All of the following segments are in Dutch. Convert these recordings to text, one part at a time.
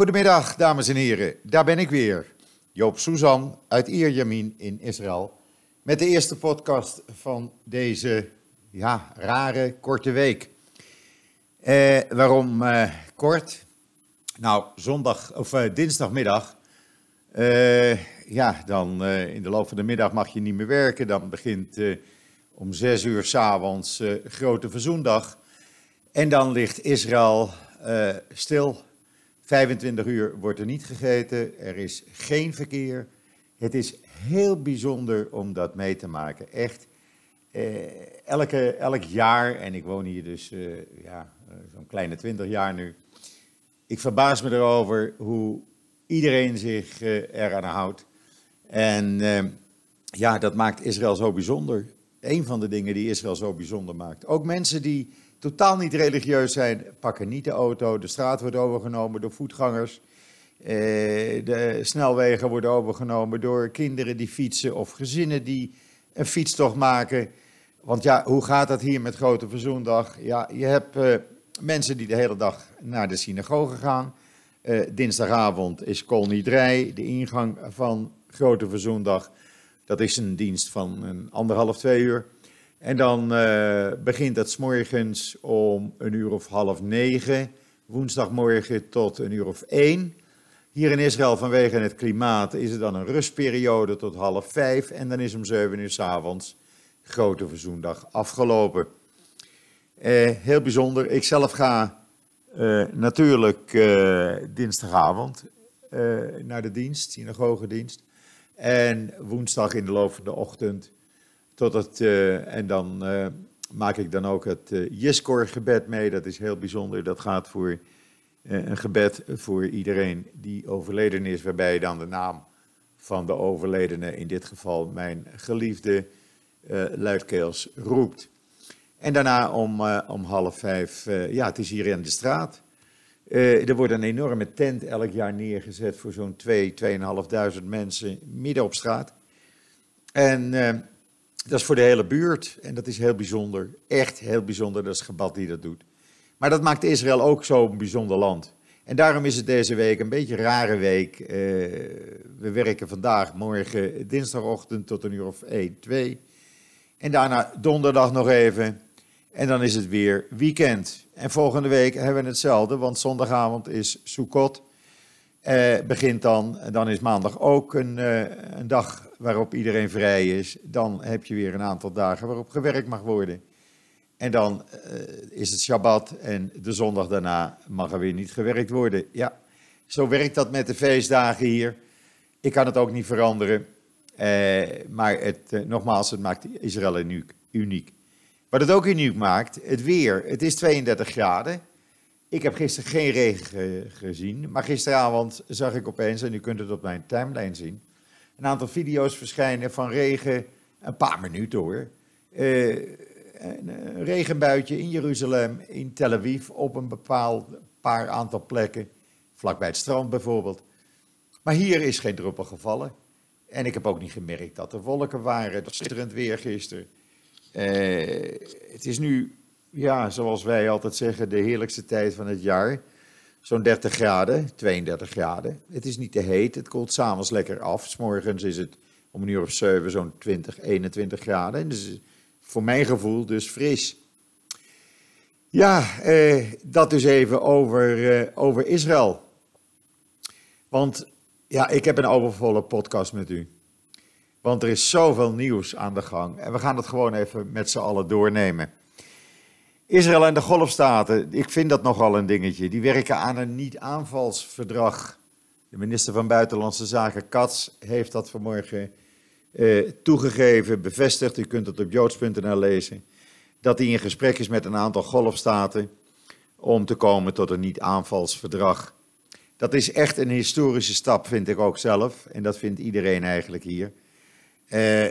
Goedemiddag, dames en heren. Daar ben ik weer. Joop Suzan uit Ierjamin in Israël. Met de eerste podcast van deze ja, rare, korte week. Eh, waarom eh, kort? Nou, zondag of eh, dinsdagmiddag. eh, ja, dan eh, in de loop van de middag mag je niet meer werken. Dan begint eh, om zes uur s'avonds eh Grote Verzoendag. En dan ligt Israël stil. 25 uur wordt er niet gegeten. Er is geen verkeer. Het is heel bijzonder om dat mee te maken. Echt. Eh, elke, elk jaar, en ik woon hier dus eh, ja, eh, zo'n kleine 20 jaar nu. Ik verbaas me erover hoe iedereen zich eh, eraan houdt. En eh, ja, dat maakt Israël zo bijzonder. Een van de dingen die Israël zo bijzonder maakt. Ook mensen die totaal niet religieus zijn, pakken niet de auto. De straat wordt overgenomen door voetgangers. Eh, de snelwegen worden overgenomen door kinderen die fietsen of gezinnen die een fietstocht maken. Want ja, hoe gaat dat hier met Grote Verzoendag? Ja, je hebt eh, mensen die de hele dag naar de synagoge gaan. Eh, dinsdagavond is Kol Nidrei, de ingang van Grote Verzoendag. Dat is een dienst van een anderhalf, twee uur. En dan eh, begint het 's morgens om een uur of half negen, woensdagmorgen tot een uur of één. Hier in Israël vanwege het klimaat is er dan een rustperiode tot half vijf en dan is om zeven uur 's avonds Grote Verzoendag afgelopen. Eh, heel bijzonder. Ik zelf ga eh, natuurlijk dinsdagavond naar de dienst, synagogedienst. En woensdag in de loop van de ochtend tot het, eh, en dan eh, maak ik dan ook het uh, Jiskor-gebed mee. Dat is heel bijzonder. Dat gaat voor eh, een gebed voor iedereen die overleden is, waarbij dan de naam van de overledene, in dit geval mijn geliefde, eh, luidkeels roept. En daarna om, eh, om half vijf, eh, ja, het is hier in de straat. Eh, er wordt een enorme tent elk jaar neergezet voor zo'n 2, 2.500 mensen midden op straat. En eh, dat is voor de hele buurt en dat is heel bijzonder. Echt heel bijzonder, dat is die dat doet. Maar dat maakt Israël ook zo'n bijzonder land. En daarom is het deze week een beetje een rare week. Eh, we werken vandaag, morgen, dinsdagochtend tot een uur of 1, 2. En daarna donderdag nog even. En dan is het weer weekend. En volgende week hebben we hetzelfde, want zondagavond is Sukkot. Eh, begint dan, dan is maandag ook een, eh, een dag waarop iedereen vrij is. Dan heb je weer een aantal dagen waarop gewerkt mag worden. En dan eh, is het Shabbat en de zondag daarna mag er weer niet gewerkt worden. Ja, zo werkt dat met de feestdagen hier. Ik kan het ook niet veranderen. Maar het, nogmaals, het maakt Israël uniek. Wat het ook uniek maakt, het weer. Het is 32 graden. Ik heb gisteren geen regen ge- gezien, maar gisteravond zag ik opeens, en u kunt het op mijn timeline zien, een aantal video's verschijnen van regen, een paar minuten hoor. Eh, een, een regenbuitje in Jeruzalem, in Tel Aviv, op een bepaald paar aantal plekken, vlakbij het strand bijvoorbeeld. Maar hier is geen druppel gevallen. En ik heb ook niet gemerkt dat er wolken waren. Het was schitterend weer gisteren. Eh, het is nu, ja, zoals wij altijd zeggen, de heerlijkste tijd van het jaar. Zo'n 30 graden, 32 graden. Het is niet te heet, het koelt s'avonds lekker af. S'morgens is het om een uur of 7 zo'n 20, 21 graden. En dus voor mijn gevoel dus fris. Ja, eh, dat dus even over, eh, over Israël. Want ja, ik heb een overvolle podcast met u. Want er is zoveel nieuws aan de gang. En we gaan het gewoon even met z'n allen doornemen. Israël en de Golfstaten, ik vind dat nogal een dingetje. Die werken aan een niet-aanvalsverdrag. De minister van Buitenlandse Zaken, Katz, heeft dat vanmorgen eh, toegegeven, bevestigd. U kunt het op joods.nl lezen. Dat hij in gesprek is met een aantal Golfstaten om te komen tot een niet-aanvalsverdrag. Dat is echt een historische stap, vind ik ook zelf. En dat vindt iedereen eigenlijk hier. Eh,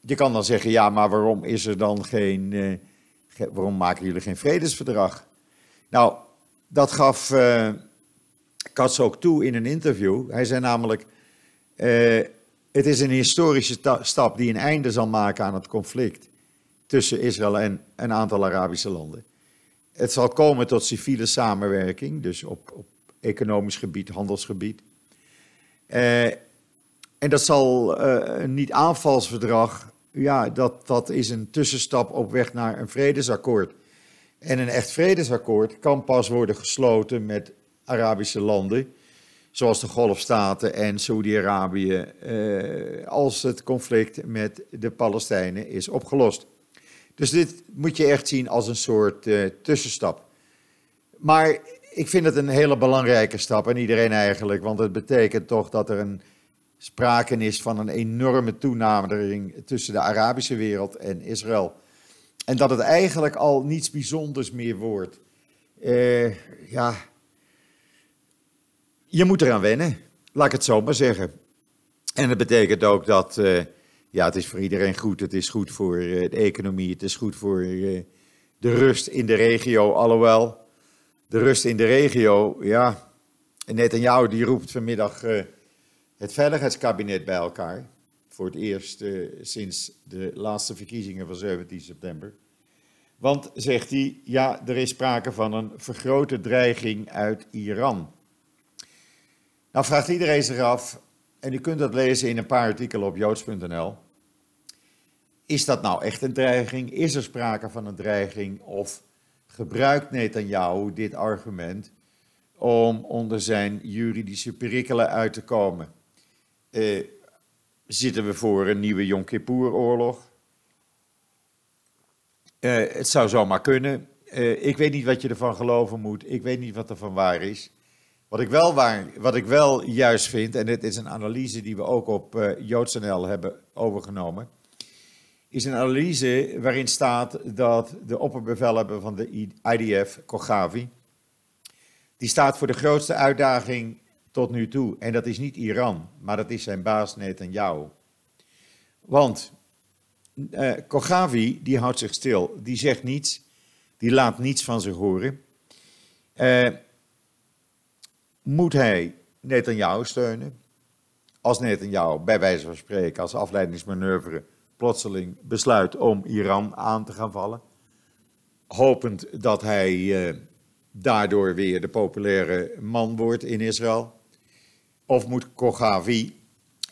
je kan dan zeggen, ja, maar waarom is er dan geen, eh, waarom maken jullie geen vredesverdrag? Nou, dat gaf eh Katz ook toe in een interview. Hij zei namelijk, eh, het is een historische ta- stap die een einde zal maken aan het conflict tussen Israël en een aantal Arabische landen. Het zal komen tot civiele samenwerking, dus op, op economisch gebied, handelsgebied. Uh, en dat zal uh, een niet-aanvalsverdrag, ja, dat, dat is een tussenstap op weg naar een vredesakkoord. En een echt vredesakkoord kan pas worden gesloten met Arabische landen, zoals de Golfstaten en Saudi-Arabië, uh, als het conflict met de Palestijnen is opgelost. Dus dit moet je echt zien als een soort uh, tussenstap. Maar ik vind het een hele belangrijke stap en iedereen eigenlijk, want het betekent toch dat er een sprake is van een enorme toenadering tussen de Arabische wereld en Israël. En dat het eigenlijk al niets bijzonders meer wordt. Uh, ja, je moet eraan wennen, laat ik het zo maar zeggen. En dat betekent ook dat, uh, ja, het is voor iedereen goed. Het is goed voor uh, de economie, het is goed voor de rust in de regio. Alhoewel, de rust in de regio, ja, Netanyahu die roept vanmiddag het veiligheidskabinet bij elkaar. Voor het eerst uh, sinds de laatste verkiezingen van 17 september. Want, zegt hij, ja, er is sprake van een vergrote dreiging uit Iran. Nou vraagt iedereen zich af, en u kunt dat lezen in een paar artikelen op joods.nl. Is dat nou echt een dreiging? Is er sprake van een dreiging? Of gebruikt Netanyahu dit argument om onder zijn juridische perikelen uit te komen? Uh, zitten we voor een nieuwe Yom Kippur-oorlog? Uh, het zou zomaar kunnen. Uh, ik weet niet wat je ervan geloven moet. Ik weet niet wat er van waar is. Wat ik wel, waar, wat ik wel juist vind, en dit is een analyse die we ook op uh, JoodsNL hebben overgenomen, is een analyse waarin staat dat de opperbevelhebber van de IDF, Kogavi, die staat voor de grootste uitdaging tot nu toe. En dat is niet Iran, maar dat is zijn baas Netanyahu. Want uh, Kogavi, die houdt zich stil, die zegt niets, die laat niets van zich horen. Uh, moet hij Netanyahu steunen? Als Netanyahu, bij wijze van spreken, als afleidingsmanoeuvre plotseling besluit om Iran aan te gaan vallen, hopend dat hij uh, daardoor weer de populaire man wordt in Israël. Of moet Kogavi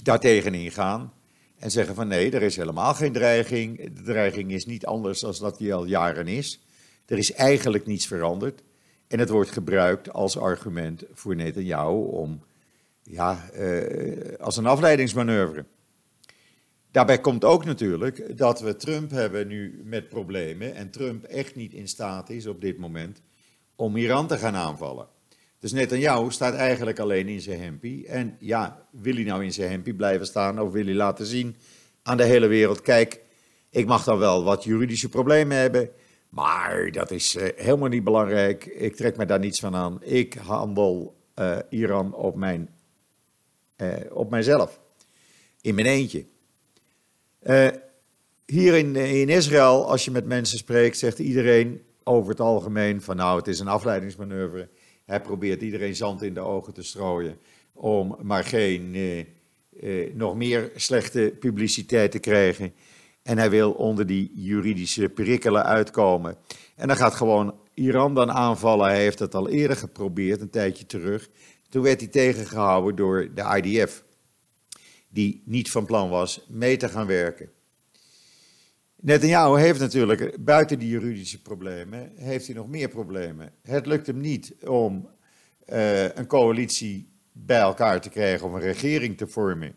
daartegen ingaan en zeggen van nee, er is helemaal geen dreiging. De dreiging is niet anders dan dat die al jaren is. Er is eigenlijk niets veranderd. En het wordt gebruikt als argument voor Netanyahu om, ja, eh, als een afleidingsmanoeuvre. Daarbij komt ook natuurlijk dat we Trump hebben nu met problemen en Trump echt niet in staat is op dit moment om Iran te gaan aanvallen. Dus Netanyahu staat eigenlijk alleen in zijn hempie. En ja, wil hij nou in zijn hempie blijven staan of wil hij laten zien aan de hele wereld, kijk, ik mag dan wel wat juridische problemen hebben, maar dat is uh, helemaal niet belangrijk. Ik trek me daar niets van aan. Ik handel uh, Iran op, mijn, uh, op mijzelf, in mijn eentje. hier in, in Israël, als je met mensen spreekt, zegt iedereen over het algemeen van nou, het is een afleidingsmanoeuvre. Hij probeert iedereen zand in de ogen te strooien om maar geen eh, eh, nog meer slechte publiciteit te krijgen. En hij wil onder die juridische perikelen uitkomen. En dan gaat gewoon Iran dan aanvallen. Hij heeft het al eerder geprobeerd, een tijdje terug. Toen werd hij tegengehouden door de IDF, die niet van plan was mee te gaan werken. Netanyahu heeft natuurlijk, buiten die juridische problemen, heeft hij nog meer problemen. Het lukt hem niet om uh, een coalitie bij elkaar te krijgen of een regering te vormen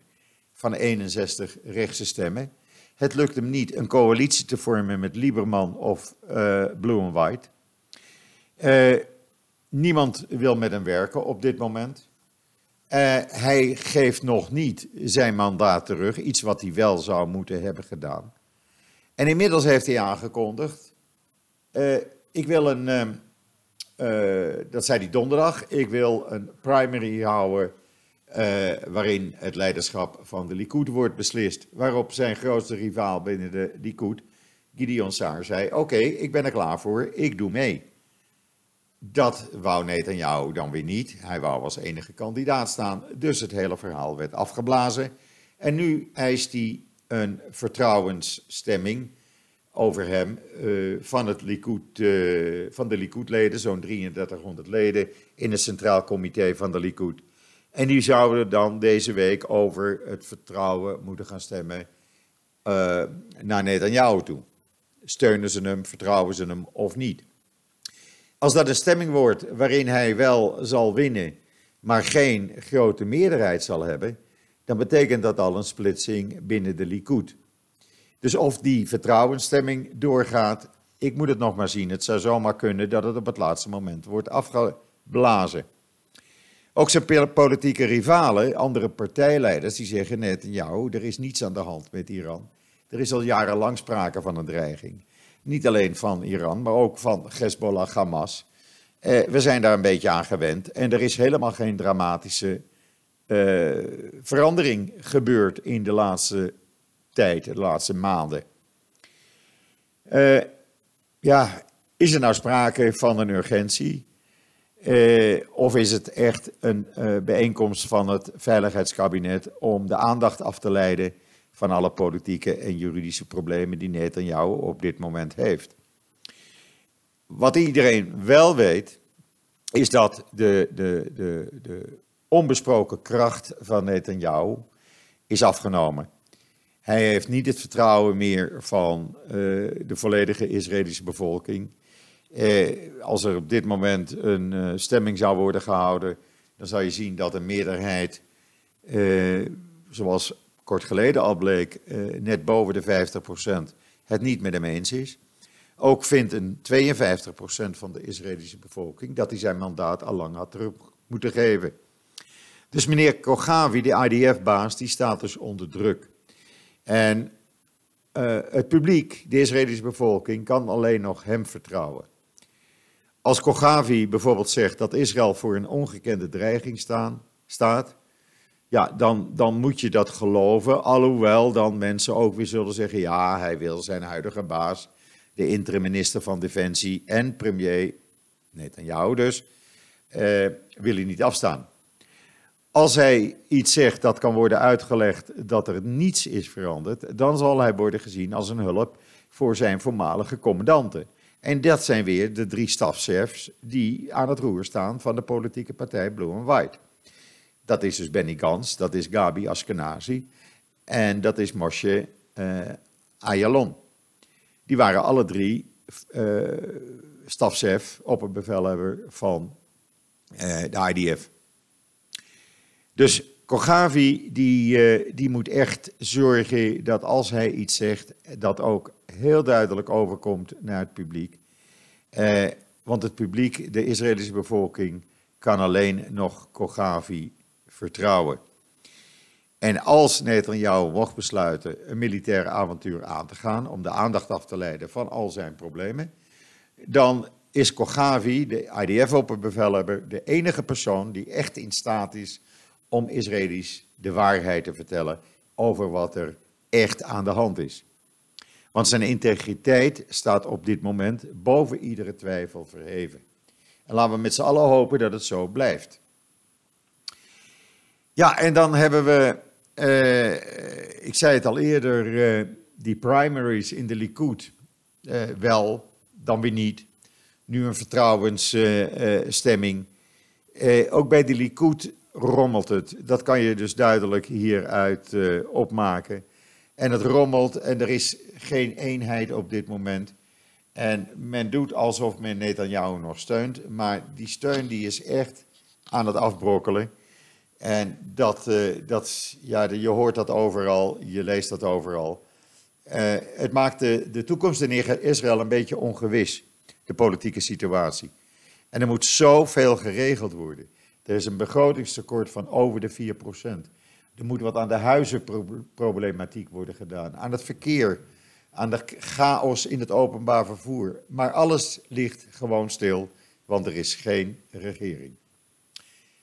van 61 rechtse stemmen. Het lukt hem niet een coalitie te vormen met Lieberman of uh, Blue and White. Uh, niemand wil met hem werken op dit moment. hij geeft nog niet zijn mandaat terug, iets wat hij wel zou moeten hebben gedaan. En inmiddels heeft hij aangekondigd: uh, ik wil een, uh, dat zei hij donderdag, ik wil een primary houden. Uh, waarin het leiderschap van de Likud wordt beslist. Waarop zijn grootste rivaal binnen de Likud, Gideon Saar, zei: Oké, ik ben er klaar voor, ik doe mee. Dat wou Netanyahu dan weer niet. Hij wou als enige kandidaat staan, dus het hele verhaal werd afgeblazen. En nu eist hij een vertrouwensstemming over hem van, het Likud, van de Likud-leden, zo'n 3300 leden in het Centraal Comité van de Likud. En die zouden dan deze week over het vertrouwen moeten gaan stemmen uh, naar Netanyahu toe. Steunen ze hem, vertrouwen ze hem of niet? Als dat een stemming wordt waarin hij wel zal winnen, maar geen grote meerderheid zal hebben, dan betekent dat al een splitsing binnen de Likud. Dus of die vertrouwensstemming doorgaat, ik moet het nog maar zien. Het zou zomaar kunnen dat het op het laatste moment wordt afgeblazen. Ook zijn politieke rivalen, andere partijleiders, die zeggen net, ja, er is niets aan de hand met Iran. Er is al jarenlang sprake van een dreiging. Niet alleen van Iran, maar ook van Hezbollah, Hamas. Eh, we zijn daar een beetje aan gewend en er is helemaal geen dramatische verandering gebeurd in de laatste tijd, de laatste maanden. Uh, ja, is er nou sprake van een urgentie? Uh, of is het echt een bijeenkomst van het Veiligheidskabinet om de aandacht af te leiden van alle politieke en juridische problemen die Netanyahu op dit moment heeft? Wat iedereen wel weet, is dat de, de, de, de onbesproken kracht van Netanyahu is afgenomen. Hij heeft niet het vertrouwen meer van uh, de volledige Israëlische bevolking. Eh, als er op dit moment een uh, stemming zou worden gehouden, dan zou je zien dat een meerderheid, eh, zoals kort geleden al bleek, net boven de 50% het niet met hem eens is. Ook vindt een 52% van de Israëlische bevolking dat hij zijn mandaat al lang had terug moeten geven. Dus meneer Kogavi, de IDF-baas, die staat dus onder druk. En uh, het publiek, de Israëlische bevolking, kan alleen nog hem vertrouwen. Als Kogavi bijvoorbeeld zegt dat Israël voor een ongekende dreiging staan, staat, ja, dan, dan moet je dat geloven. Alhoewel dan mensen ook weer zullen zeggen, ja, hij wil zijn huidige baas, de interim-minister van Defensie en premier jou dus, eh, wil hij niet afstaan. Als hij iets zegt dat kan worden uitgelegd dat er niets is veranderd, dan zal hij worden gezien als een hulp voor zijn voormalige commandanten. En dat zijn weer de drie stafchefs die aan het roer staan van de politieke partij Blue and White. Dat is dus Benny Gans, dat is Gabi Askenazi en dat is Moshe uh, Ayalon. Die waren alle drie uh, stafchef, opperbevelhebber van uh, de IDF. Dus Kogavi die, die moet echt zorgen dat als hij iets zegt, dat ook heel duidelijk overkomt naar het publiek. Eh, want het publiek, de Israëlische bevolking, kan alleen nog Kogavi vertrouwen. En als Netanyahu mocht besluiten een militair avontuur aan te gaan om de aandacht af te leiden van al zijn problemen, dan is Kogavi, de IDF-opperbevelhebber, de enige persoon die echt in staat is om Israëli's de waarheid te vertellen over wat er echt aan de hand is. Want zijn integriteit staat op dit moment boven iedere twijfel verheven. En laten we met z'n allen hopen dat het zo blijft. Ja, en dan hebben we, uh, ik zei het al eerder, uh, die primaries in de Likud. Uh, wel, dan weer niet. Nu een vertrouwensstemming. ook bij de Likud rommelt het. Dat kan je dus duidelijk hieruit opmaken. En het rommelt en er is geen eenheid op dit moment. En men doet alsof men Netanyahu nog steunt, maar die steun die is echt aan het afbrokkelen. En dat, uh, dat, ja, je hoort dat overal, je leest dat overal. Uh, het maakt de, de toekomst in Israël een beetje ongewis, de politieke situatie. En er moet zoveel geregeld worden. Er is een begrotingstekort van over de 4 procent. Er moet wat aan de huizenproblematiek worden gedaan, aan het verkeer, aan de chaos in het openbaar vervoer. Maar alles ligt gewoon stil, want er is geen regering.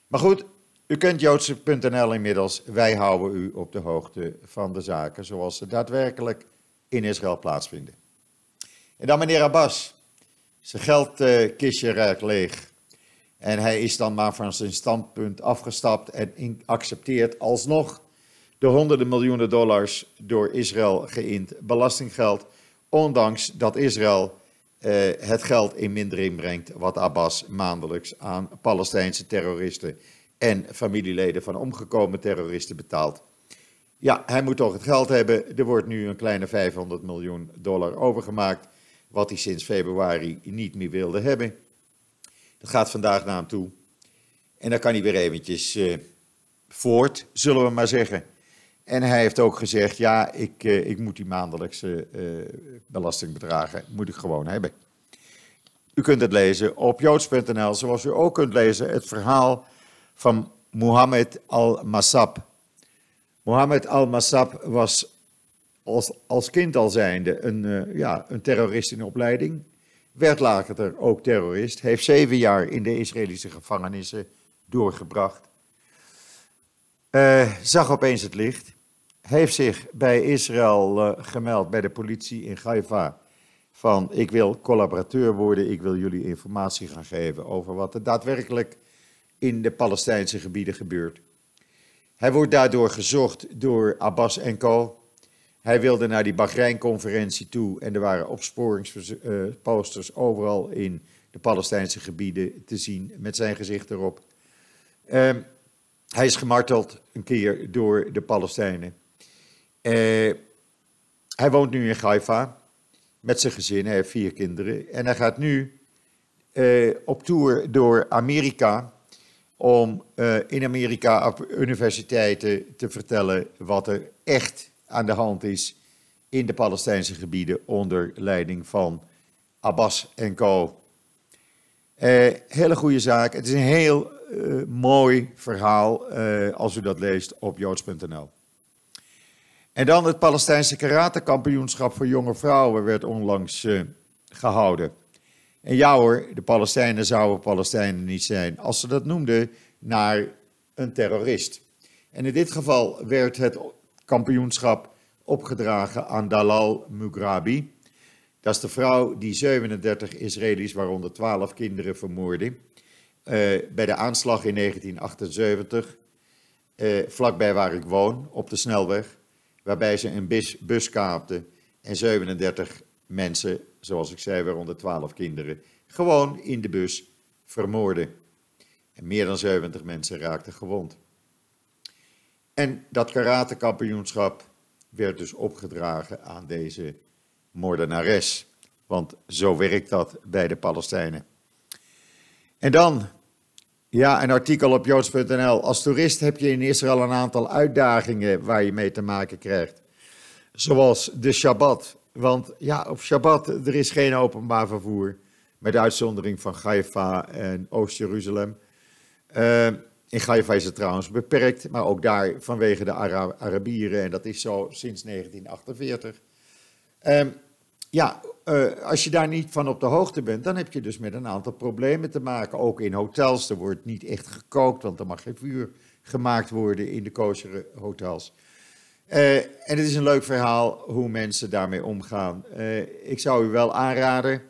Maar goed, u kent Joodse.nl inmiddels. Wij houden u op de hoogte van de zaken zoals ze daadwerkelijk in Israël plaatsvinden. En dan meneer Abbas. Zijn geldkistje ruikt leeg. En hij is dan maar van zijn standpunt afgestapt en accepteert alsnog de honderden miljoenen dollars door Israël geïnd belastinggeld ondanks dat Israël uh, het geld in mindering brengt wat Abbas maandelijks aan Palestijnse terroristen en familieleden van omgekomen terroristen betaalt. Ja, hij moet toch het geld hebben. Er wordt nu een kleine 500 miljoen dollar overgemaakt, wat hij sinds februari niet meer wilde hebben. Dat gaat vandaag naar hem toe. En dan kan hij weer eventjes uh, voort, zullen we maar zeggen. En hij heeft ook gezegd, ja, ik, uh, ik moet die maandelijkse uh, belastingbedragen moet ik gewoon hebben. U kunt het lezen op joods.nl, zoals u ook kunt lezen het verhaal van Mohammed al-Massab. Mohammed al-Massab was als, als kind al zijnde een, ja, een terrorist in opleiding. Werd later ook terrorist. Heeft zeven jaar in de Israëlische gevangenissen doorgebracht. Uh, zag opeens het licht. Heeft zich bij Israël uh, gemeld bij de politie in Haifa. Van ik wil collaborateur worden, ik wil jullie informatie gaan geven over wat er daadwerkelijk in de Palestijnse gebieden gebeurt. Hij wordt daardoor gezocht door Abbas en co. Hij wilde naar die Bahrein-conferentie toe en er waren opsporingsposters overal in de Palestijnse gebieden te zien met zijn gezicht erop. Uh, hij is gemarteld een keer door de Palestijnen. Uh, hij woont nu in Haifa met zijn gezin, hij heeft vier kinderen. En hij gaat nu uh, op tour door Amerika om in Amerika op universiteiten te vertellen wat er echt aan de hand is in de Palestijnse gebieden onder leiding van Abbas en co. Uh, hele goede zaak. Het is een heel uh, mooi verhaal als u dat leest op joods.nl. En dan het Palestijnse karatekampioenschap voor jonge vrouwen werd onlangs gehouden. En ja hoor, de Palestijnen zouden Palestijnen niet zijn als ze dat noemden naar een terrorist. En in dit geval werd het kampioenschap opgedragen aan Dalal Mugrabi. Dat is de vrouw die 37 Israëli's, waaronder 12 kinderen, vermoordde. Uh, bij de aanslag in 1978, uh, eh, vlakbij waar ik woon, op de snelweg, waarbij ze een bus, bus kaapte en 37 mensen zoals ik zei, waaronder 12 kinderen, gewoon in de bus vermoorden. En meer dan 70 mensen raakten gewond. En dat karatekampioenschap werd dus opgedragen aan deze moordenares. Want zo werkt dat bij de Palestijnen. En dan, ja, een artikel op joods.nl. Als toerist heb je in Israël een aantal uitdagingen waar je mee te maken krijgt. Zoals de Shabbat, want ja, op Shabbat, er is geen openbaar vervoer. Met uitzondering van Haifa en Oost-Jeruzalem. Uh, in Haifa is het trouwens beperkt, maar ook daar vanwege de Ara Arabieren. En dat is zo sinds 1948. Uh, ehm, ja, uh, als je daar niet van op de hoogte bent, dan heb je dus met een aantal problemen te maken. Ook in hotels, er wordt niet echt gekookt, want er mag geen vuur gemaakt worden in de kosher hotels. Uh, en het is een leuk verhaal hoe mensen daarmee omgaan. Uh, ik zou u wel aanraden,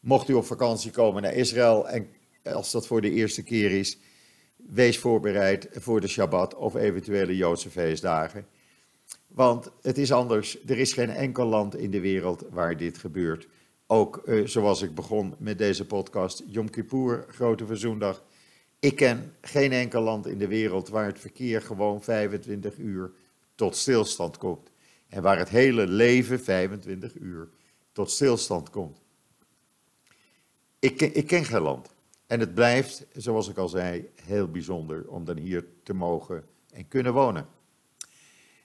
mocht u op vakantie komen naar Israël en als dat voor de eerste keer is, wees voorbereid voor de Shabbat of eventuele Joodse feestdagen. Want het is anders. Er is geen enkel land in de wereld waar dit gebeurt. Ook uh, zoals ik begon met deze podcast, Yom Kippur, Grote Verzoendag. Ik ken geen enkel land in de wereld waar het verkeer gewoon 25 uur tot stilstand komt. En waar het hele leven, 25 uur, tot stilstand komt. Ik, ik ken geen land. En het blijft, zoals ik al zei, heel bijzonder om dan hier te mogen en kunnen wonen.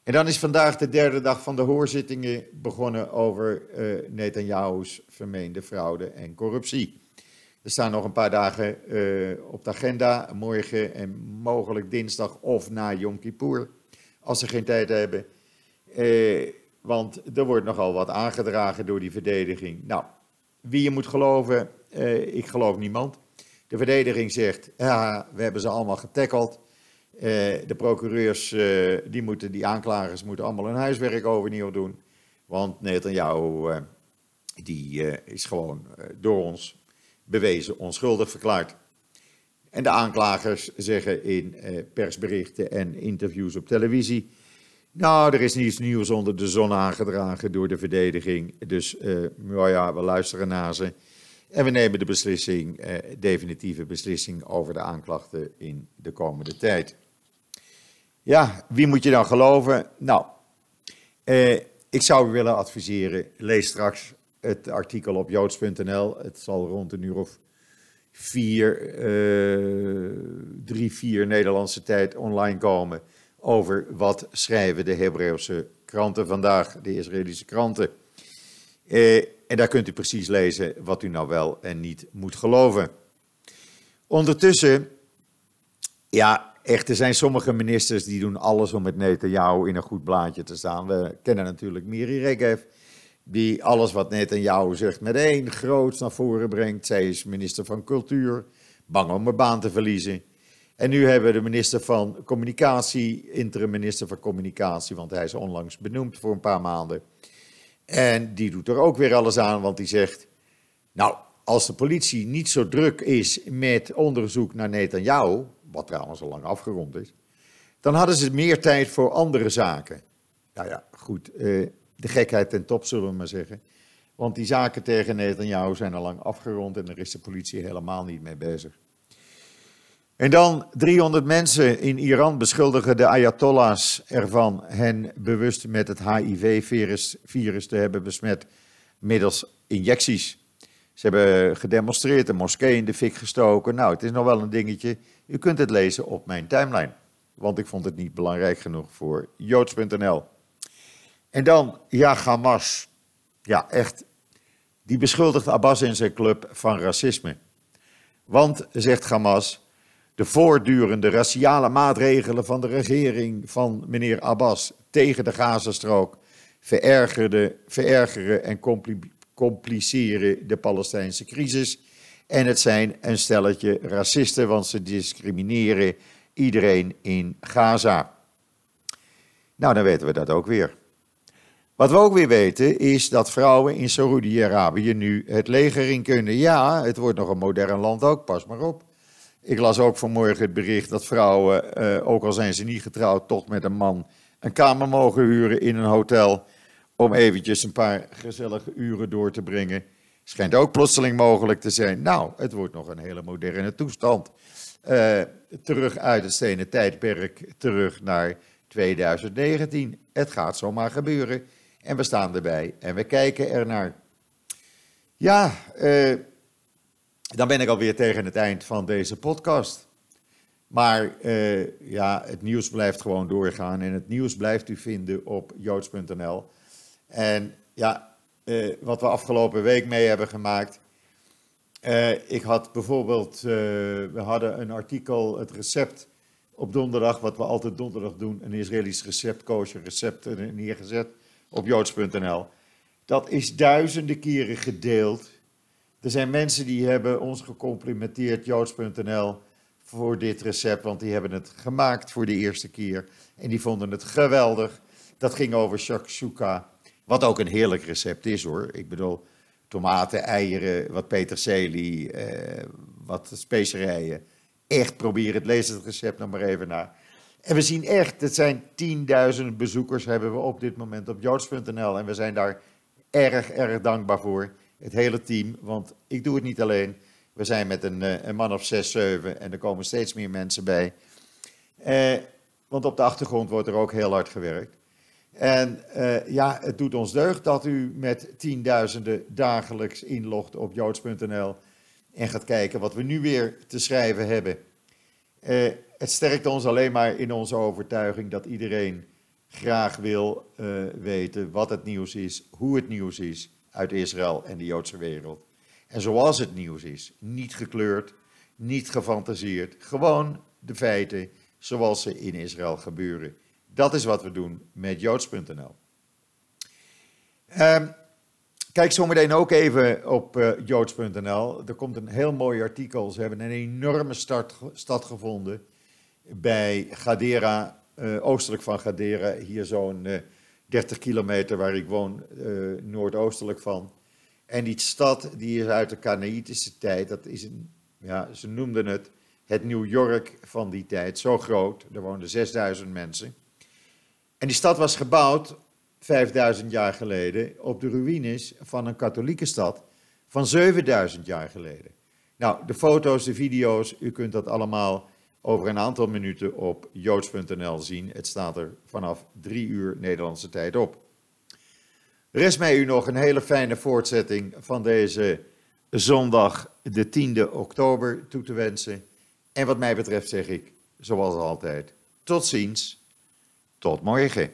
En dan is vandaag de derde dag van de hoorzittingen begonnen over uh, Netanyahu's vermeende fraude en corruptie. Er staan nog een paar dagen uh, op de agenda, morgen en mogelijk dinsdag of na Yom Kippur als ze geen tijd hebben. Eh, want er wordt nogal wat aangedragen door die verdediging. Nou, wie je moet geloven, eh, ik geloof niemand. De verdediging zegt, ja, we hebben ze allemaal getackeld. Eh, de procureurs, eh, die, moeten, die aanklagers moeten allemaal hun huiswerk overnieuw doen. Want Netanyahu, uh, die eh, is gewoon door ons bewezen onschuldig verklaard. En de aanklagers zeggen in persberichten en interviews op televisie Nou, er is niets nieuws onder de zon aangedragen door de verdediging. Dus ja, we luisteren naar ze. En we nemen de beslissing, uh, definitieve beslissing over de aanklachten in de komende tijd. Ja, wie moet je dan geloven? Nou, uh, ik zou u willen adviseren, lees straks het artikel op joods.nl. Het zal rond een uur of vier, drie, vier Nederlandse tijd online komen over wat schrijven de Hebreeuwse kranten vandaag, de Israëlische kranten. Eh, en daar kunt u precies lezen wat u nou wel en niet moet geloven. Ondertussen, ja, echt, er zijn sommige ministers die doen alles om met Netanyahu in een goed blaadje te staan. We kennen natuurlijk Miri Regev, die alles wat Netanyahu zegt met één groot naar voren brengt. Zij is minister van Cultuur, bang om haar baan te verliezen. En nu hebben we de minister van Communicatie, interim minister van Communicatie, want hij is onlangs benoemd voor een paar maanden. En die doet er ook weer alles aan, want die zegt, nou, als de politie niet zo druk is met onderzoek naar Netanyahu, wat trouwens al lang afgerond is, dan hadden ze meer tijd voor andere zaken. Nou ja, goed, eh, de gekheid ten top zullen we maar zeggen. Want die zaken tegen Netanyahu zijn al lang afgerond en daar is de politie helemaal niet mee bezig. En dan 300 mensen in Iran beschuldigen de Ayatollahs ervan hen bewust met het HIV-virus te hebben besmet middels injecties. Ze hebben gedemonstreerd, een moskee in de fik gestoken. Nou, het is nog wel een dingetje. U kunt het lezen op mijn timeline, want ik vond het niet belangrijk genoeg voor joods.nl. En dan, ja, Hamas. Ja, echt. Die beschuldigt Abbas en zijn club van racisme. Want, zegt Hamas, de voortdurende raciale maatregelen van de regering van meneer Abbas tegen de Gazastrook verergeren, en compliceren de Palestijnse crisis. En het zijn een stelletje racisten, want ze discrimineren iedereen in Gaza. Nou, dan weten we dat ook weer. Wat we ook weer weten is dat vrouwen in Saoedi-Arabië nu het leger in kunnen. Ja, het wordt nog een modern land ook, pas maar op. Ik las ook vanmorgen het bericht dat vrouwen, eh, ook al zijn ze niet getrouwd, toch met een man een kamer mogen huren in een hotel. Om eventjes een paar gezellige uren door te brengen. Schijnt ook plotseling mogelijk te zijn. Nou, het wordt nog een hele moderne toestand. Uh, terug uit het stenen tijdperk, terug naar 2019. Het gaat zomaar gebeuren. En we staan erbij en we kijken ernaar. Ja, uh, dan ben ik alweer tegen het eind van deze podcast. Maar uh, ja, het nieuws blijft gewoon doorgaan en het nieuws blijft u vinden op joods.nl. En ja, uh, wat we afgelopen week mee hebben gemaakt. Uh, ik had bijvoorbeeld, we hadden een artikel, het recept op donderdag, wat we altijd donderdag doen, een Israëlisch recept, kosher recept neergezet op joods.nl. Dat is duizenden keren gedeeld er zijn mensen die hebben ons gecomplimenteerd, joods.nl, voor dit recept, want die hebben het gemaakt voor de eerste keer en die vonden het geweldig. Dat ging over shakshuka, wat ook een heerlijk recept is hoor. Ik bedoel, tomaten, eieren, wat peterselie, eh, wat specerijen. Echt probeer het, lees het recept nog maar even na. En we zien echt, het zijn tienduizenden bezoekers hebben we op dit moment op joods.nl en we zijn daar erg, erg dankbaar voor het hele team, want ik doe het niet alleen. We zijn met een, eh, een man of zes, zeven en er komen steeds meer mensen bij. Eh, want op de achtergrond wordt er ook heel hard gewerkt. En eh, ja, het doet ons deugd dat u met tienduizenden dagelijks inlogt op joods.nl en gaat kijken wat we nu weer te schrijven hebben. Eh, het sterkt ons alleen maar in onze overtuiging dat iedereen graag wil uh, weten wat het nieuws is, hoe het nieuws is uit Israël en de Joodse wereld. En zoals het nieuws is, niet gekleurd, niet gefantaseerd, gewoon de feiten zoals ze in Israël gebeuren. Dat is wat we doen met joods.nl. Um, ehm, kijk zometeen ook even op uh, joods.nl. Er komt een heel mooi artikel. Ze hebben een enorme start, stad gevonden bij Gadera, uh, oostelijk van Gadera. Hier zo'n uh, 30 kilometer waar ik woon, uh, noordoostelijk van. En die stad die is uit de Kanaïtische tijd. Dat is een, ja, ze noemden het het New York van die tijd. Zo groot. Er woonden 6000 mensen. En die stad was gebouwd 5000 jaar geleden op de ruïnes van een katholieke stad van 7000 jaar geleden. Nou, de foto's, de video's, u kunt dat allemaal over een aantal minuten op joods.nl zien. Het staat er vanaf drie uur Nederlandse tijd op. Rest mij u nog een hele fijne voortzetting van deze zondag, de 10e oktober, toe te wensen. En wat mij betreft zeg ik, zoals altijd, tot ziens, tot morgen.